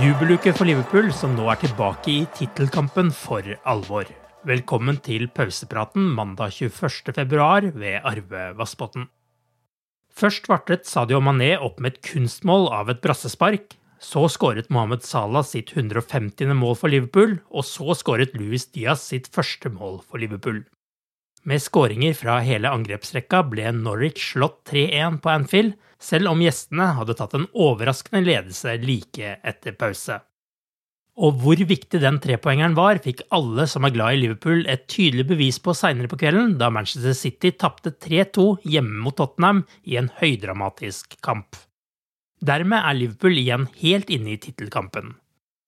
Jubeluke for Liverpool, som nå er tilbake i tittelkampen for alvor. Velkommen til pausepraten mandag 21.2 ved Arve Vassbotn. Først vartet Sadio Mané opp med et kunstmål av et brassespark. Så skåret Mohammed Salah sitt 150. mål for Liverpool, og så skåret Louis Diaz sitt første mål for Liverpool. Med skåringer fra hele angrepsrekka ble Norwich slått 3-1 på Anfield, selv om gjestene hadde tatt en overraskende ledelse like etter pause. Og hvor viktig den trepoengeren var, fikk alle som er glad i Liverpool et tydelig bevis på seinere på kvelden, da Manchester City tapte 3-2 hjemme mot Tottenham i en høydramatisk kamp. Dermed er Liverpool igjen helt inne i tittelkampen.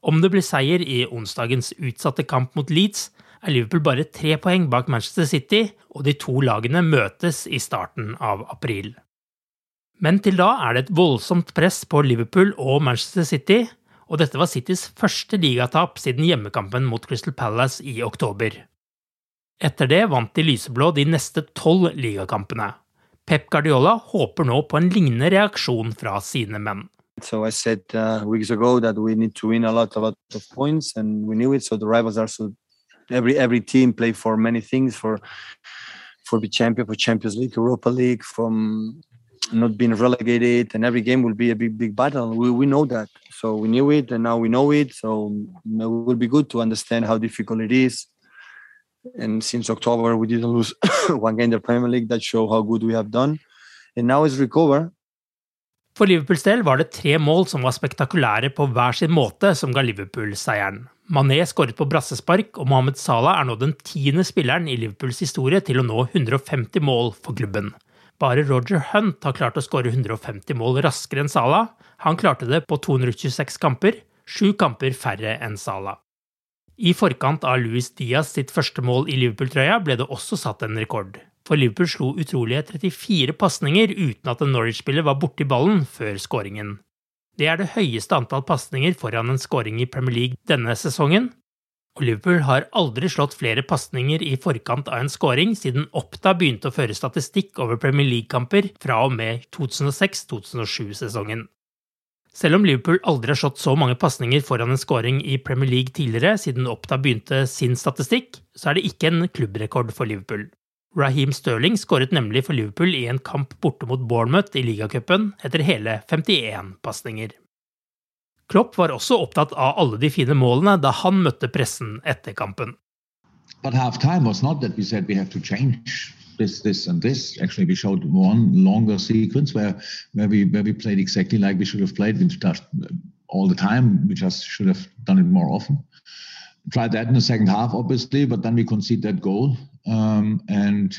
Om det blir seier i onsdagens utsatte kamp mot Leeds, er Liverpool bare tre poeng bak Manchester City, og de to lagene møtes i starten av april. Men til da er det et voldsomt press på Liverpool og Manchester City, og dette var Citys første ligatap siden hjemmekampen mot Crystal Palace i oktober. Etter det vant de lyseblå de neste tolv ligakampene. Pep Guardiola håper nå på en lignende reaksjon fra sine menn. So I said uh, weeks ago that we need to win a lot, a lot of points, and we knew it. So the rivals are so every every team play for many things for for the champion, for Champions League, Europa League, from not being relegated, and every game will be a big big battle. We we know that, so we knew it, and now we know it. So it will be good to understand how difficult it is. And since October, we didn't lose one game in the Premier League. That show how good we have done, and now it's recover. For Liverpools del var det tre mål som var spektakulære på hver sin måte, som ga Liverpool seieren. Mané skåret på brassespark, og Mohammed Salah er nå den tiende spilleren i Liverpools historie til å nå 150 mål for klubben. Bare Roger Hunt har klart å skåre 150 mål raskere enn Salah. Han klarte det på 226 kamper, sju kamper færre enn Salah. I forkant av Luis Diaz sitt første mål i Liverpool-trøya ble det også satt en rekord. For Liverpool slo utrolige 34 pasninger uten at en Norwich-spiller var borti ballen før skåringen. Det er det høyeste antall pasninger foran en skåring i Premier League denne sesongen, og Liverpool har aldri slått flere pasninger i forkant av en skåring siden Oppda begynte å føre statistikk over Premier League-kamper fra og med 2006-2007-sesongen. Selv om Liverpool aldri har slått så mange pasninger foran en skåring i Premier League tidligere siden Oppda begynte sin statistikk, så er det ikke en klubbrekord for Liverpool. Raheem Sterling skåret nemlig for Liverpool i en kamp borte mot Bournemouth i ligacupen etter hele 51 pasninger. Klopp var også opptatt av alle de fine målene da han møtte pressen etter kampen. But half time was not that we said we have to change this, this, and this. Actually, we showed one longer sequence where where we where we played exactly like we should have played. Just all the time. We just should have done it more often. Tried that in the second half, obviously, but then we conceded that goal, um, and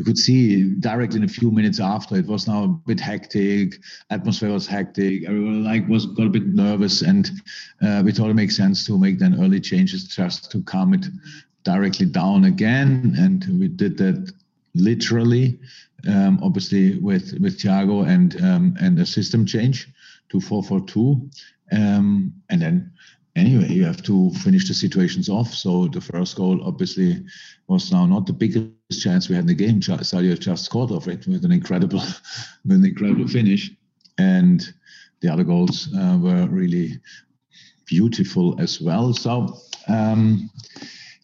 you could see directly in a few minutes after it was now a bit hectic. Atmosphere was hectic. Everyone like was got a bit nervous, and uh, we thought it makes sense to make then early changes just to calm it directly down again, and we did that literally, um, obviously with with Thiago and um, and a system change to four four two, um, and then anyway you have to finish the situations off. So the first goal obviously was now not the biggest chance we had in the game. Sadio just scored off it with an incredible, with an incredible finish, and the other goals uh, were really beautiful as well. So. Um,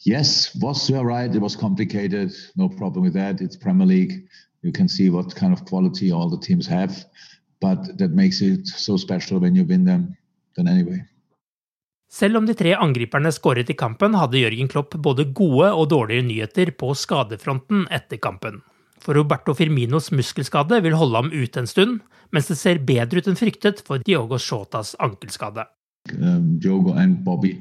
yes, was you right. It was complicated. No problem with that. It's Premier League. You can see what kind of quality all the teams have, but that makes it so special when you win them. Then anyway. Selv om de tre angriperne skåret i kampen, hadde Jørgen Klopp både gode og dårlige nyheter på skadefronten etter kampen. For Roberto Firminos muskelskade vil holde ham ute en stund, mens det ser bedre ut enn fryktet for Diogo Shotas ankelskade. Um, Diogo and Bobby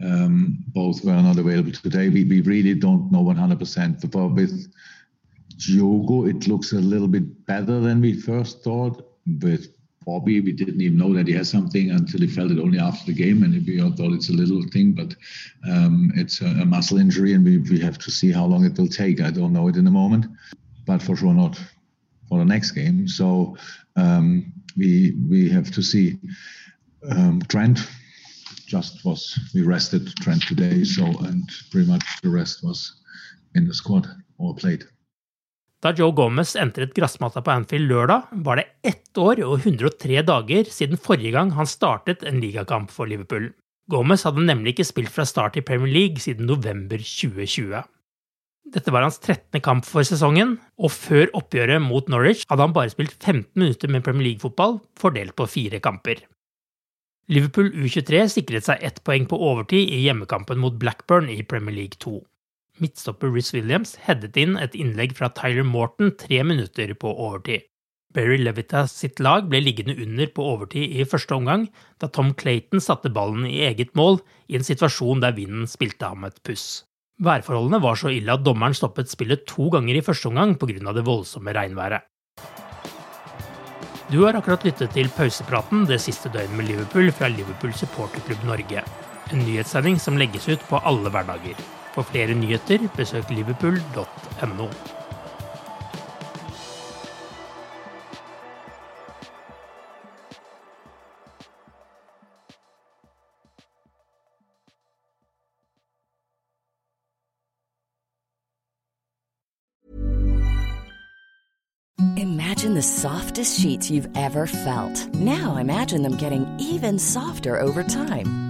um, both were not available today. We, we really don't know 100%. But with Diogo, it looks a little bit better than we first thought. With Bobby, we didn't even know that he has something until he felt it only after the game, and we all thought it's a little thing, but um, it's a, a, muscle injury, and we, we have to see how long it will take. I don't know it in the moment, but for sure not for the next game. So um, we we have to see. Um, Trent just was we rested Trent today, so and pretty much the rest was in the squad or played. Da Joe Gomez entret gressmatta på Anfield lørdag, var det ett år og 103 dager siden forrige gang han startet en ligakamp for Liverpool. Gomez hadde nemlig ikke spilt fra start i Premier League siden november 2020. Dette var hans 13. kamp for sesongen, og før oppgjøret mot Norwich hadde han bare spilt 15 minutter med Premier League-fotball, fordelt på fire kamper. Liverpool U23 sikret seg ett poeng på overtid i hjemmekampen mot Blackburn i Premier League 2 midtstopper Riz Williams headet inn et innlegg fra Tyler Morton tre minutter på overtid. Berry Levitas sitt lag ble liggende under på overtid i første omgang, da Tom Clayton satte ballen i eget mål i en situasjon der vinden spilte ham et puss. Værforholdene var så ille at dommeren stoppet spillet to ganger i første omgang pga. det voldsomme regnværet. Du har akkurat lyttet til pausepraten det siste døgnet med Liverpool fra Liverpool supporterklubb Norge. En nyhetssending som legges ut på alle hverdager. For flere nyheter, besøk liverpool.no. Imagine the softest sheets you've ever felt. Now imagine them getting even softer over time.